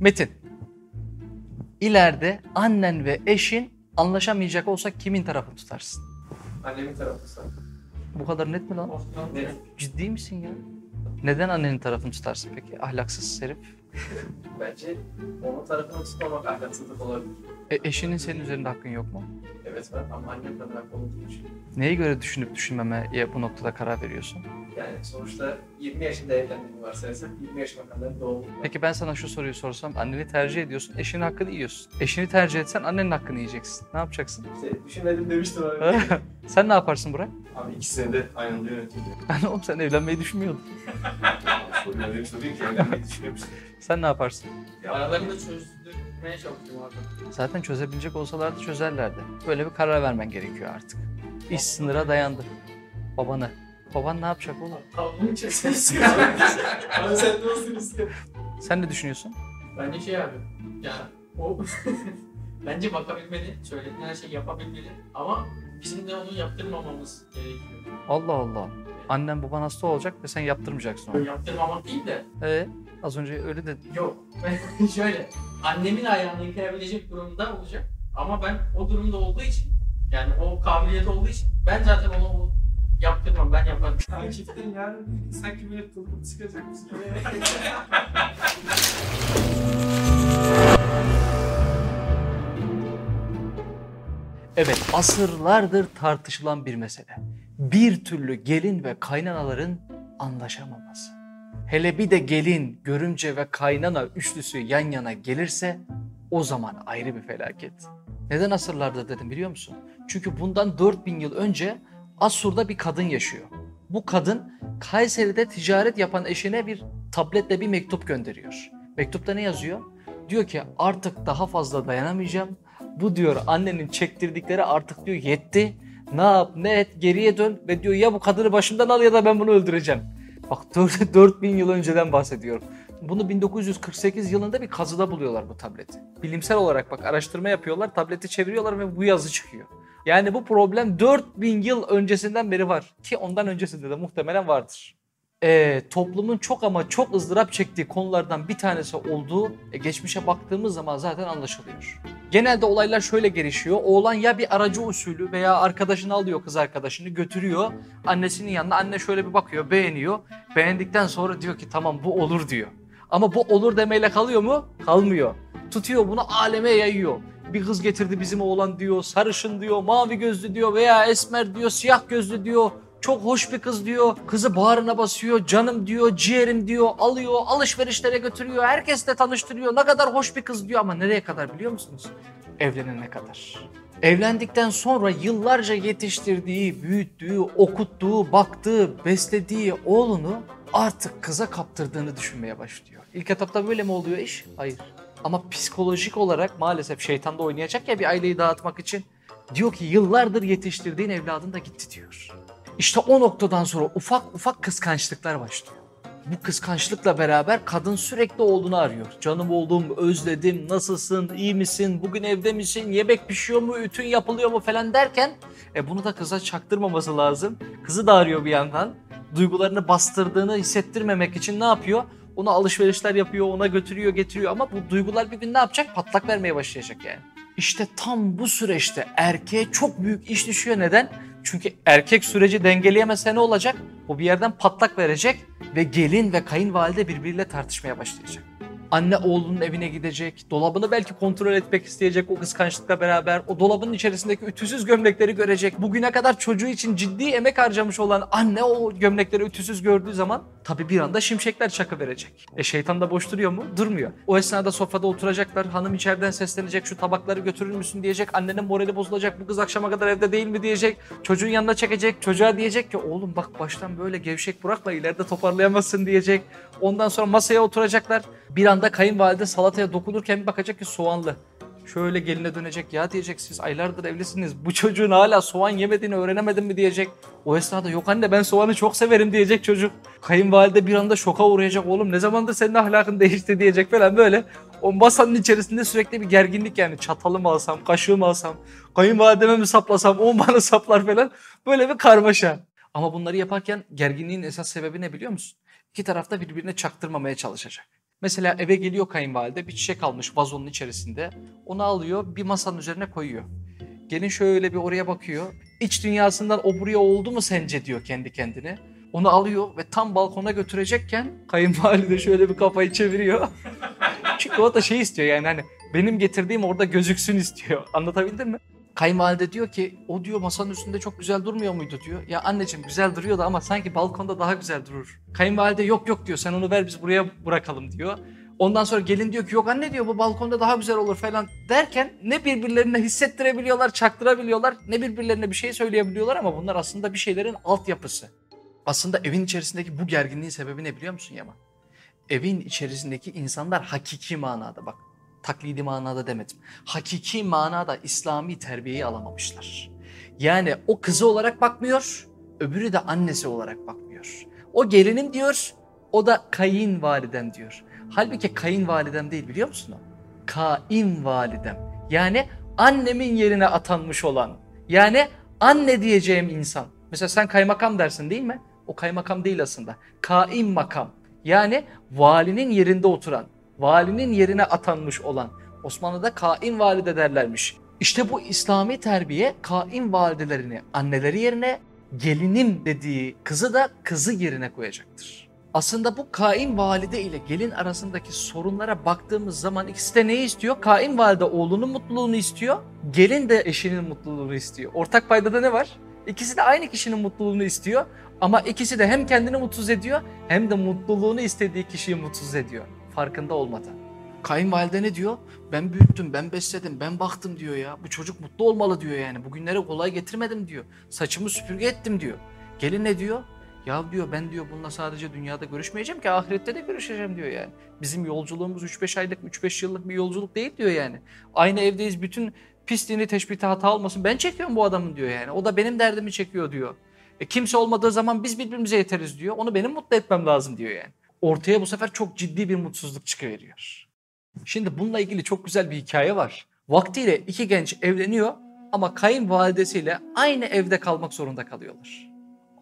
Metin. İleride annen ve eşin anlaşamayacak olsa kimin tarafını tutarsın? Annemin tarafı sen. Bu kadar net mi lan? Ne? Ciddi misin ya? Neden annenin tarafını tutarsın peki? Ahlaksız herif. Bence onun tarafını tutmamak ahlaksızlık olabilir. E, eşinin senin üzerinde hakkın yok mu? Evet var ama annem kadar olduğunu düşünüyorum. Neye göre düşünüp düşünmemeye bu noktada karar veriyorsun? Yani sonuçta 20 yaşında evlendiğimi varsayarsak 20 yaşıma kadar doğum. Peki ben sana şu soruyu sorsam anneni tercih ediyorsun, eşinin hakkını yiyorsun. Eşini tercih etsen annenin hakkını yiyeceksin. Ne yapacaksın? İşte düşünmedim demiştim abi. sen ne yaparsın Burak? Abi ikisine de aynı anda yönetiyor. Ben oğlum sen evlenmeyi düşünmüyordun. Soruyu öyle bir soruyor ki evlenmeyi düşünüyor musun? Sen ne yaparsın? Aralarında çözdürmeye çalışıyorum abi. Zaten çözebilecek olsalardı çözerlerdi. Böyle bir karar vermen gerekiyor artık. İş sınıra dayandı. Babanı. Baban ne yapacak oğlum? Tavuğunu çeksen istiyorum. Abi sen ne olsun istiyorsun? Sen ne düşünüyorsun? Bence şey abi. Ya o bence bakabilmeli, söylediğin her şeyi yapabilmeli ama bizim de onu yaptırmamamız gerekiyor. Allah Allah. Annen baban hasta olacak ve sen yaptırmayacaksın onu. Yaptırmamak değil de Ee, az önce öyle de yok. Şöyle annemin ayağını yıkayabilecek durumda olacak ama ben o durumda olduğu için yani o kabiliyet olduğu için ben zaten onu yaptırmam ben yaparım. Takipten yarın sanki böyle kılıp çıkacak mısın? Evet, asırlardır tartışılan bir mesele. Bir türlü gelin ve kaynanaların anlaşamaması. Hele bir de gelin, görümce ve kaynana üçlüsü yan yana gelirse o zaman ayrı bir felaket. Neden asırlardır dedim biliyor musun? Çünkü bundan 4000 yıl önce Asur'da bir kadın yaşıyor. Bu kadın Kayseri'de ticaret yapan eşine bir tabletle bir mektup gönderiyor. Mektupta ne yazıyor? Diyor ki artık daha fazla dayanamayacağım. Bu diyor annenin çektirdikleri artık diyor yetti. Ne yap ne et geriye dön ve diyor ya bu kadını başımdan al ya da ben bunu öldüreceğim. Bak 4 4000 yıl önceden bahsediyorum. Bunu 1948 yılında bir kazıda buluyorlar bu tableti. Bilimsel olarak bak araştırma yapıyorlar, tableti çeviriyorlar ve bu yazı çıkıyor. Yani bu problem 4000 yıl öncesinden beri var ki ondan öncesinde de muhtemelen vardır. Ee, toplumun çok ama çok ızdırap çektiği konulardan bir tanesi olduğu e, geçmişe baktığımız zaman zaten anlaşılıyor. Genelde olaylar şöyle gelişiyor. Oğlan ya bir aracı usulü veya arkadaşını alıyor kız arkadaşını götürüyor annesinin yanına. Anne şöyle bir bakıyor beğeniyor. Beğendikten sonra diyor ki tamam bu olur diyor. Ama bu olur demeyle kalıyor mu? Kalmıyor. Tutuyor bunu aleme yayıyor. Bir kız getirdi bizim oğlan diyor, sarışın diyor, mavi gözlü diyor veya esmer diyor, siyah gözlü diyor. Çok hoş bir kız diyor. Kızı bağrına basıyor. Canım diyor, ciğerim diyor. Alıyor, alışverişlere götürüyor. Herkesle tanıştırıyor. Ne kadar hoş bir kız diyor ama nereye kadar biliyor musunuz? Evlenene kadar. Evlendikten sonra yıllarca yetiştirdiği, büyüttüğü, okuttuğu, baktığı, beslediği oğlunu artık kıza kaptırdığını düşünmeye başlıyor. İlk etapta böyle mi oluyor iş? Hayır. Ama psikolojik olarak maalesef şeytan da oynayacak ya bir aileyi dağıtmak için. Diyor ki yıllardır yetiştirdiğin evladın da gitti diyor. İşte o noktadan sonra ufak ufak kıskançlıklar başlıyor. Bu kıskançlıkla beraber kadın sürekli oğlunu arıyor. Canım oğlum özledim, nasılsın, iyi misin, bugün evde misin, yemek pişiyor mu, ütün yapılıyor mu falan derken e bunu da kıza çaktırmaması lazım. Kızı da arıyor bir yandan. Duygularını bastırdığını hissettirmemek için ne yapıyor? Ona alışverişler yapıyor, ona götürüyor, getiriyor ama bu duygular bir gün ne yapacak? Patlak vermeye başlayacak yani. İşte tam bu süreçte erkeğe çok büyük iş düşüyor. Neden? Çünkü erkek süreci dengeleyemezse ne olacak? O bir yerden patlak verecek ve gelin ve kayınvalide birbiriyle tartışmaya başlayacak. Anne oğlunun evine gidecek, dolabını belki kontrol etmek isteyecek o kıskançlıkla beraber. O dolabın içerisindeki ütüsüz gömlekleri görecek. Bugüne kadar çocuğu için ciddi emek harcamış olan anne o gömlekleri ütüsüz gördüğü zaman tabii bir anda şimşekler çakı verecek. E şeytan da boş duruyor mu? Durmuyor. O esnada sofrada oturacaklar. Hanım içeriden seslenecek şu tabakları götürür müsün diyecek. Annenin morali bozulacak. Bu kız akşama kadar evde değil mi diyecek. Çocuğun yanına çekecek. Çocuğa diyecek ki oğlum bak baştan böyle gevşek bırakma ileride toparlayamazsın diyecek. Ondan sonra masaya oturacaklar. Bir anda kayınvalide salataya dokunurken bir bakacak ki soğanlı. Şöyle geline dönecek ya diyecek siz aylardır evlisiniz. Bu çocuğun hala soğan yemediğini öğrenemedin mi diyecek. O esnada yok anne ben soğanı çok severim diyecek çocuk. Kayınvalide bir anda şoka uğrayacak oğlum ne zamandır senin ahlakın değişti diyecek falan böyle. O masanın içerisinde sürekli bir gerginlik yani çatalı mı alsam, kaşığı mı alsam, kayınvalideme mi saplasam, o bana saplar falan. Böyle bir karmaşa. Ama bunları yaparken gerginliğin esas sebebi ne biliyor musun? İki tarafta birbirine çaktırmamaya çalışacak. Mesela eve geliyor kayınvalide bir çiçek almış vazonun içerisinde. Onu alıyor bir masanın üzerine koyuyor. Gelin şöyle bir oraya bakıyor. İç dünyasından o buraya oldu mu sence diyor kendi kendine. Onu alıyor ve tam balkona götürecekken kayınvalide şöyle bir kafayı çeviriyor. Çünkü o da şey istiyor yani hani benim getirdiğim orada gözüksün istiyor. Anlatabildim mi? Kayınvalide diyor ki o diyor masanın üstünde çok güzel durmuyor muydu diyor. Ya anneciğim güzel duruyordu ama sanki balkonda daha güzel durur. Kayınvalide yok yok diyor sen onu ver biz buraya bırakalım diyor. Ondan sonra gelin diyor ki yok anne diyor bu balkonda daha güzel olur falan derken ne birbirlerine hissettirebiliyorlar, çaktırabiliyorlar ne birbirlerine bir şey söyleyebiliyorlar ama bunlar aslında bir şeylerin altyapısı. Aslında evin içerisindeki bu gerginliğin sebebi ne biliyor musun Yaman? Evin içerisindeki insanlar hakiki manada bak taklidi manada demedim. Hakiki manada İslami terbiyeyi alamamışlar. Yani o kızı olarak bakmıyor, öbürü de annesi olarak bakmıyor. O gelinim diyor, o da kayınvalidem diyor. Halbuki kayınvalidem değil biliyor musun o? Kayınvalidem. Yani annemin yerine atanmış olan. Yani anne diyeceğim insan. Mesela sen kaymakam dersin değil mi? O kaymakam değil aslında. Kaim makam. Yani valinin yerinde oturan, valinin yerine atanmış olan. Osmanlı'da kaim valide derlermiş. İşte bu İslami terbiye kaim validelerini anneleri yerine gelinim dediği kızı da kızı yerine koyacaktır. Aslında bu kaim valide ile gelin arasındaki sorunlara baktığımız zaman ikisi de neyi istiyor? Kaim valide oğlunun mutluluğunu istiyor, gelin de eşinin mutluluğunu istiyor. Ortak paydada ne var? İkisi de aynı kişinin mutluluğunu istiyor ama ikisi de hem kendini mutsuz ediyor hem de mutluluğunu istediği kişiyi mutsuz ediyor. Farkında olmadan. Kayınvalide ne diyor? Ben büyüttüm, ben besledim, ben baktım diyor ya. Bu çocuk mutlu olmalı diyor yani. Bugünlere kolay getirmedim diyor. Saçımı süpürge ettim diyor. Gelin ne diyor? Ya diyor ben diyor bununla sadece dünyada görüşmeyeceğim ki ahirette de görüşeceğim diyor yani. Bizim yolculuğumuz 3-5 aylık, 3-5 yıllık bir yolculuk değil diyor yani. Aynı evdeyiz bütün pisliğini teşbihte hata olmasın. Ben çekiyorum bu adamın diyor yani. O da benim derdimi çekiyor diyor. E kimse olmadığı zaman biz birbirimize yeteriz diyor. Onu benim mutlu etmem lazım diyor yani. Ortaya bu sefer çok ciddi bir mutsuzluk çıkıveriyor. Şimdi bununla ilgili çok güzel bir hikaye var. Vaktiyle iki genç evleniyor ama kayınvalidesiyle aynı evde kalmak zorunda kalıyorlar.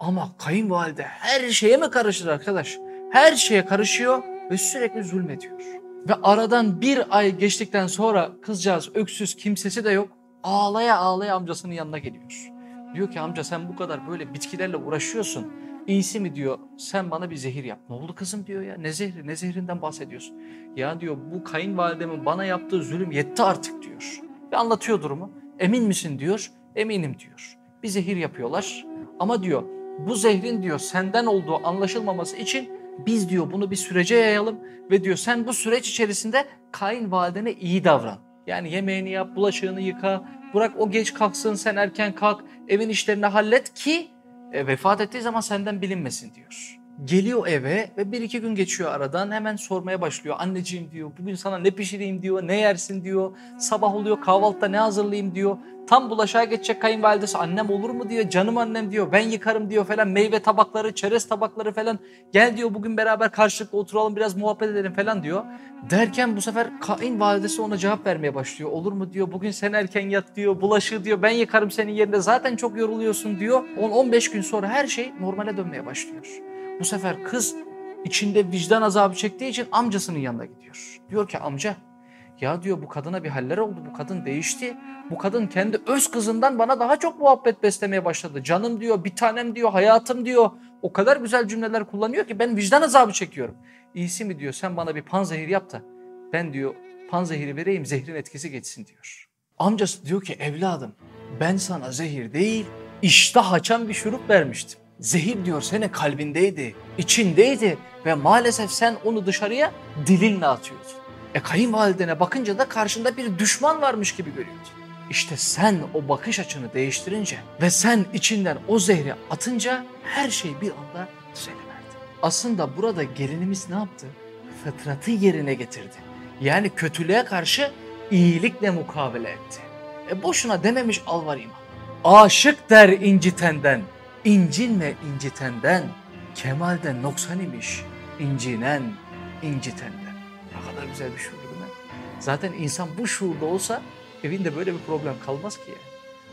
Ama kayınvalide her şeye mi karışır arkadaş? Her şeye karışıyor ve sürekli zulmediyor. Ve aradan bir ay geçtikten sonra kızcağız öksüz kimsesi de yok. Ağlaya ağlaya amcasının yanına geliyor. Diyor ki amca sen bu kadar böyle bitkilerle uğraşıyorsun. İyisi mi diyor sen bana bir zehir yap. Ne oldu kızım diyor ya ne zehri ne zehrinden bahsediyorsun. Ya diyor bu kayınvalidemin bana yaptığı zulüm yetti artık diyor. Ve anlatıyor durumu. Emin misin diyor. Eminim diyor. Bir zehir yapıyorlar ama diyor bu zehrin diyor senden olduğu anlaşılmaması için biz diyor bunu bir sürece yayalım ve diyor sen bu süreç içerisinde kayınvalidene iyi davran. Yani yemeğini yap, bulaşığını yıka, bırak o geç kalksın sen erken kalk, evin işlerini hallet ki e, vefat ettiği zaman senden bilinmesin diyor. Geliyor eve ve bir iki gün geçiyor aradan hemen sormaya başlıyor. Anneciğim diyor bugün sana ne pişireyim diyor, ne yersin diyor. Sabah oluyor kahvaltıda ne hazırlayayım diyor. Tam bulaşığa geçecek kayınvalidesi annem olur mu diyor. Canım annem diyor ben yıkarım diyor falan. Meyve tabakları, çerez tabakları falan. Gel diyor bugün beraber karşılıklı oturalım biraz muhabbet edelim falan diyor. Derken bu sefer kayınvalidesi ona cevap vermeye başlıyor. Olur mu diyor bugün sen erken yat diyor. Bulaşığı diyor ben yıkarım senin yerinde zaten çok yoruluyorsun diyor. 10-15 gün sonra her şey normale dönmeye başlıyor. Bu sefer kız içinde vicdan azabı çektiği için amcasının yanına gidiyor. Diyor ki amca ya diyor bu kadına bir haller oldu. Bu kadın değişti. Bu kadın kendi öz kızından bana daha çok muhabbet beslemeye başladı. Canım diyor, bir tanem diyor, hayatım diyor. O kadar güzel cümleler kullanıyor ki ben vicdan azabı çekiyorum. İyisi mi diyor sen bana bir panzehir yap da ben diyor panzehiri vereyim zehrin etkisi geçsin diyor. Amcası diyor ki evladım ben sana zehir değil iştah açan bir şurup vermiştim. Zehir diyor senin kalbindeydi, içindeydi ve maalesef sen onu dışarıya dilinle atıyordun. E kayınvalidene bakınca da karşında bir düşman varmış gibi görüyordu. İşte sen o bakış açını değiştirince ve sen içinden o zehri atınca her şey bir anda düzeliverdi. Aslında burada gelinimiz ne yaptı? Fıtratı yerine getirdi. Yani kötülüğe karşı iyilikle mukabele etti. E boşuna dememiş Alvar İmam. Aşık der incitenden, incinme incitenden, kemalden noksan imiş, incinen incitenden. Ne kadar güzel bir şuur değil mi? Zaten insan bu şuurda olsa evinde böyle bir problem kalmaz ki yani.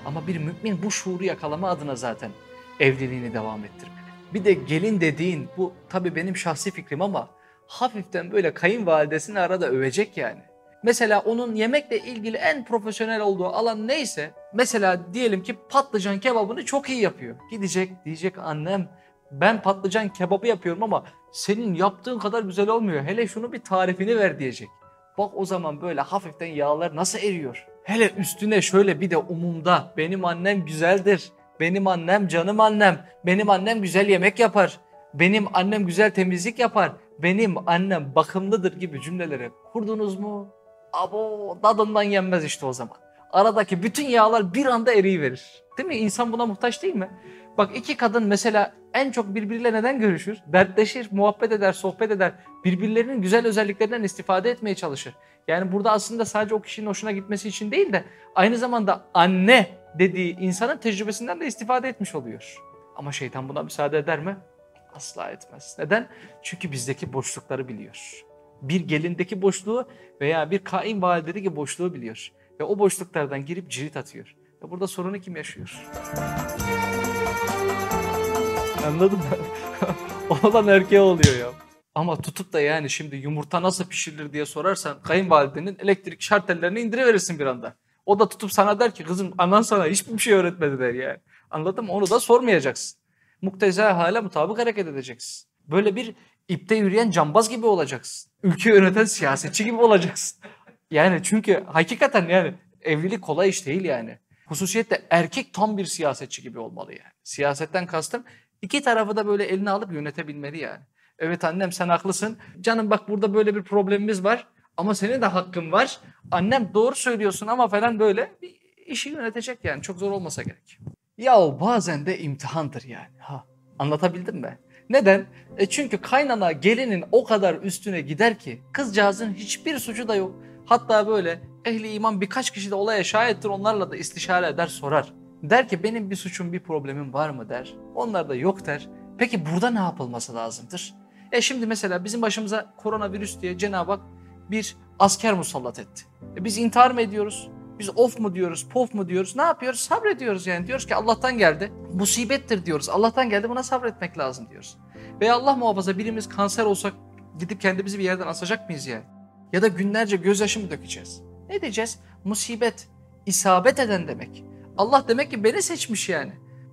Ama bir mümin bu şuuru yakalama adına zaten evliliğini devam ettirmeli. Bir de gelin dediğin bu tabii benim şahsi fikrim ama hafiften böyle kayınvalidesini arada övecek yani. Mesela onun yemekle ilgili en profesyonel olduğu alan neyse mesela diyelim ki patlıcan kebabını çok iyi yapıyor. Gidecek diyecek annem ben patlıcan kebabı yapıyorum ama senin yaptığın kadar güzel olmuyor. Hele şunu bir tarifini ver diyecek. Bak o zaman böyle hafiften yağlar nasıl eriyor. Hele üstüne şöyle bir de umumda benim annem güzeldir. Benim annem canım annem. Benim annem güzel yemek yapar. Benim annem güzel temizlik yapar. Benim annem bakımlıdır gibi cümleleri kurdunuz mu? Abo tadından yenmez işte o zaman. Aradaki bütün yağlar bir anda eriyiverir. Değil mi? İnsan buna muhtaç değil mi? Bak iki kadın mesela en çok birbiriyle neden görüşür? Dertleşir, muhabbet eder, sohbet eder. Birbirlerinin güzel özelliklerinden istifade etmeye çalışır. Yani burada aslında sadece o kişinin hoşuna gitmesi için değil de aynı zamanda anne dediği insanın tecrübesinden de istifade etmiş oluyor. Ama şeytan buna müsaade eder mi? Asla etmez. Neden? Çünkü bizdeki boşlukları biliyor. Bir gelindeki boşluğu veya bir kayınvalidedeki boşluğu biliyor. Ve o boşluklardan girip cirit atıyor. Ve burada sorunu kim yaşıyor? Anladın mı? Olan erkeğe oluyor ya. Ama tutup da yani şimdi yumurta nasıl pişirilir diye sorarsan kayınvalidenin elektrik şartellerini indiriverirsin bir anda. O da tutup sana der ki kızım anan sana hiçbir şey öğretmedi der yani. Anladın mı? Onu da sormayacaksın. Mukteza hale mutabık hareket edeceksin. Böyle bir ipte yürüyen cambaz gibi olacaksın. Ülke yöneten siyasetçi gibi olacaksın. Yani çünkü hakikaten yani evlilik kolay iş değil yani. Hususiyetle erkek tam bir siyasetçi gibi olmalı yani. Siyasetten kastım iki tarafı da böyle eline alıp yönetebilmeli yani. Evet annem sen haklısın. Canım bak burada böyle bir problemimiz var. Ama senin de hakkın var. Annem doğru söylüyorsun ama falan böyle bir işi yönetecek yani. Çok zor olmasa gerek. Ya bazen de imtihandır yani. Ha, anlatabildim mi? Neden? E çünkü kaynana gelinin o kadar üstüne gider ki kızcağızın hiçbir suçu da yok. Hatta böyle ehli iman birkaç kişi de olaya şahittir onlarla da istişare eder sorar. Der ki benim bir suçum bir problemim var mı der. Onlar da yok der. Peki burada ne yapılması lazımdır? E şimdi mesela bizim başımıza koronavirüs diye Cenab-ı Hak bir asker musallat etti. E biz intihar mı ediyoruz? Biz of mu diyoruz, pof mu diyoruz? Ne yapıyoruz? Sabrediyoruz yani. Diyoruz ki Allah'tan geldi. Musibettir diyoruz. Allah'tan geldi buna sabretmek lazım diyoruz. Veya Allah muhafaza birimiz kanser olsak gidip kendimizi bir yerden asacak mıyız yani? Ya da günlerce gözyaşı mı dökeceğiz? Ne diyeceğiz? Musibet, isabet eden demek. Allah demek ki beni seçmiş yani.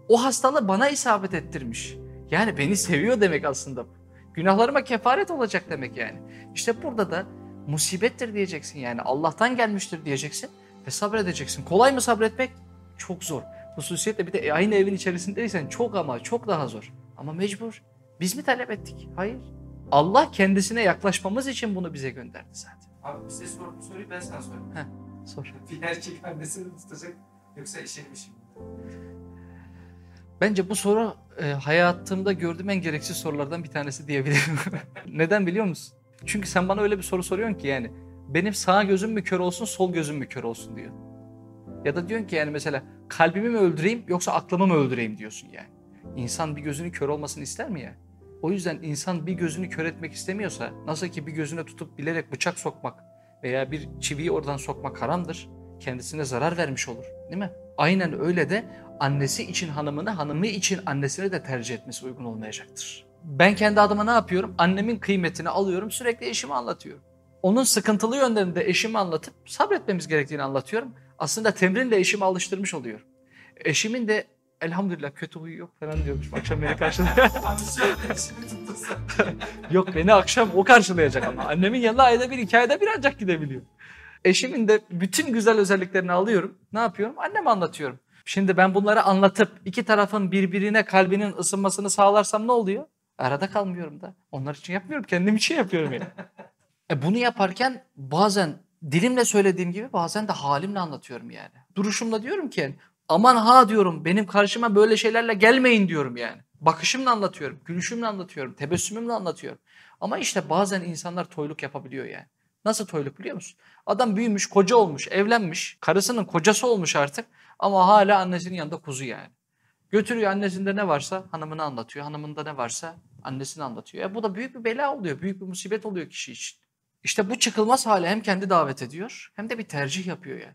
O hastalığı bana isabet ettirmiş. Yani beni seviyor demek aslında bu. Günahlarıma kefaret olacak demek yani. İşte burada da musibettir diyeceksin yani. Allah'tan gelmiştir diyeceksin ve sabredeceksin. Kolay mı sabretmek? Çok zor. Hususiyetle bir de aynı evin içerisindeysen çok ama çok daha zor. Ama mecbur. Biz mi talep ettik? Hayır. Allah kendisine yaklaşmamız için bunu bize gönderdi zaten. Abi size sor, bu soruyu ben sana sorayım. Sor. Bir erkek annesini tutacak yoksa eşini mi şimdi? Bence bu soru e, hayatımda gördüğüm en gereksiz sorulardan bir tanesi diyebilirim. Neden biliyor musun? Çünkü sen bana öyle bir soru soruyorsun ki yani benim sağ gözüm mü kör olsun, sol gözüm mü kör olsun diyor. Ya da diyorsun ki yani mesela kalbimi mi öldüreyim yoksa aklımı mı öldüreyim diyorsun yani. İnsan bir gözünü kör olmasını ister mi ya? O yüzden insan bir gözünü kör etmek istemiyorsa nasıl ki bir gözüne tutup bilerek bıçak sokmak veya bir çiviyi oradan sokmak haramdır. Kendisine zarar vermiş olur değil mi? Aynen öyle de annesi için hanımını, hanımı için annesini de tercih etmesi uygun olmayacaktır. Ben kendi adıma ne yapıyorum? Annemin kıymetini alıyorum, sürekli eşime anlatıyorum. Onun sıkıntılı yönlerini de eşime anlatıp sabretmemiz gerektiğini anlatıyorum. Aslında temrinle eşimi alıştırmış oluyorum. Eşimin de elhamdülillah kötü huyu yok falan diyormuş. Akşam beni tuttursa. yok beni akşam o karşılayacak ama. Annemin yanına ayda bir, iki ayda bir ancak gidebiliyor. Eşimin de bütün güzel özelliklerini alıyorum. Ne yapıyorum? Anneme anlatıyorum. Şimdi ben bunları anlatıp iki tarafın birbirine kalbinin ısınmasını sağlarsam ne oluyor? Arada kalmıyorum da. Onlar için yapmıyorum. Kendim için yapıyorum yani. E bunu yaparken bazen dilimle söylediğim gibi bazen de halimle anlatıyorum yani. Duruşumla diyorum ki aman ha diyorum benim karşıma böyle şeylerle gelmeyin diyorum yani. Bakışımla anlatıyorum, gülüşümle anlatıyorum, tebessümümle anlatıyorum. Ama işte bazen insanlar toyluk yapabiliyor yani. Nasıl toyluk biliyor musun? Adam büyümüş, koca olmuş, evlenmiş, karısının kocası olmuş artık ama hala annesinin yanında kuzu yani. Götürüyor annesinde ne varsa hanımına anlatıyor, hanımında ne varsa annesine anlatıyor. Ya bu da büyük bir bela oluyor, büyük bir musibet oluyor kişi için. İşte bu çıkılmaz hale hem kendi davet ediyor hem de bir tercih yapıyor yani.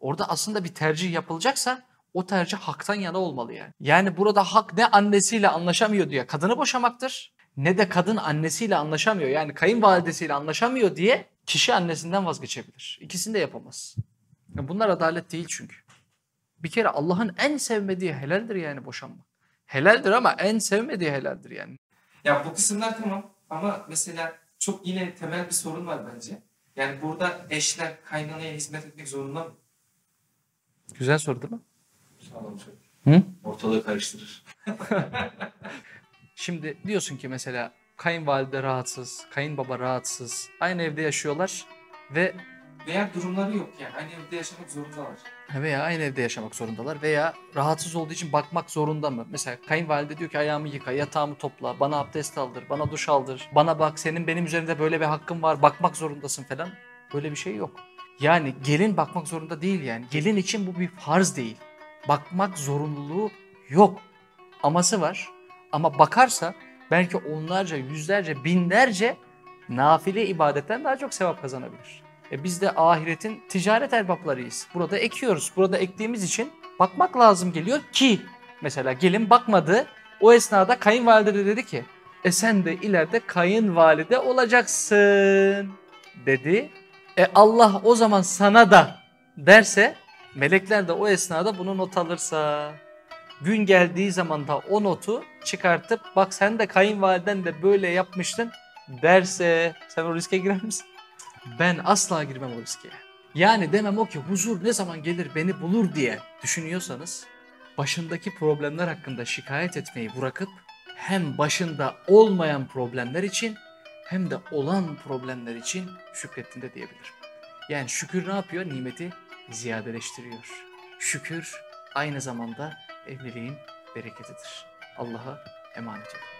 Orada aslında bir tercih yapılacaksa o tercih haktan yana olmalı yani. Yani burada hak ne annesiyle anlaşamıyor diye kadını boşamaktır ne de kadın annesiyle anlaşamıyor. Yani kayınvalidesiyle anlaşamıyor diye kişi annesinden vazgeçebilir. İkisini de yapamaz. Ya Bunlar adalet değil çünkü. Bir kere Allah'ın en sevmediği helaldir yani boşanmak. Helaldir ama en sevmediği helaldir yani. Ya bu kısımlar tamam ama mesela çok yine temel bir sorun var bence. Yani burada eşler kaynanaya hizmet etmek zorunda mı? Güzel soru değil mi? Sağlam söyle. Hı? Ortalığı karıştırır. Şimdi diyorsun ki mesela kayınvalide rahatsız, kayınbaba rahatsız. Aynı evde yaşıyorlar ve Veya durumları yok yani. Aynı evde yaşamak zorundalar. veya aynı evde yaşamak zorundalar veya rahatsız olduğu için bakmak zorunda mı? Mesela kayınvalide diyor ki ayağımı yıka, yatağımı topla, bana abdest aldır, bana duş aldır, bana bak senin benim üzerimde böyle bir hakkın var, bakmak zorundasın falan. Böyle bir şey yok. Yani gelin bakmak zorunda değil yani. Gelin için bu bir farz değil. Bakmak zorunluluğu yok. Aması var ama bakarsa belki onlarca, yüzlerce, binlerce nafile ibadetten daha çok sevap kazanabilir. E biz de ahiretin ticaret erbaplarıyız. Burada ekiyoruz. Burada ektiğimiz için bakmak lazım geliyor ki mesela gelin bakmadı. O esnada kayınvalide de dedi ki e sen de ileride kayınvalide olacaksın dedi. E Allah o zaman sana da derse melekler de o esnada bunu not alırsa gün geldiği zaman da o notu çıkartıp bak sen de kayınvaliden de böyle yapmıştın derse sen o riske girer misin? Ben asla girmem o riske. Yani demem o ki huzur ne zaman gelir beni bulur diye düşünüyorsanız başındaki problemler hakkında şikayet etmeyi bırakıp hem başında olmayan problemler için hem de olan problemler için şükrettin de diyebilirim. Yani şükür ne yapıyor? Nimeti ziyadeleştiriyor. Şükür aynı zamanda evliliğin bereketidir. Allah'a emanet olun.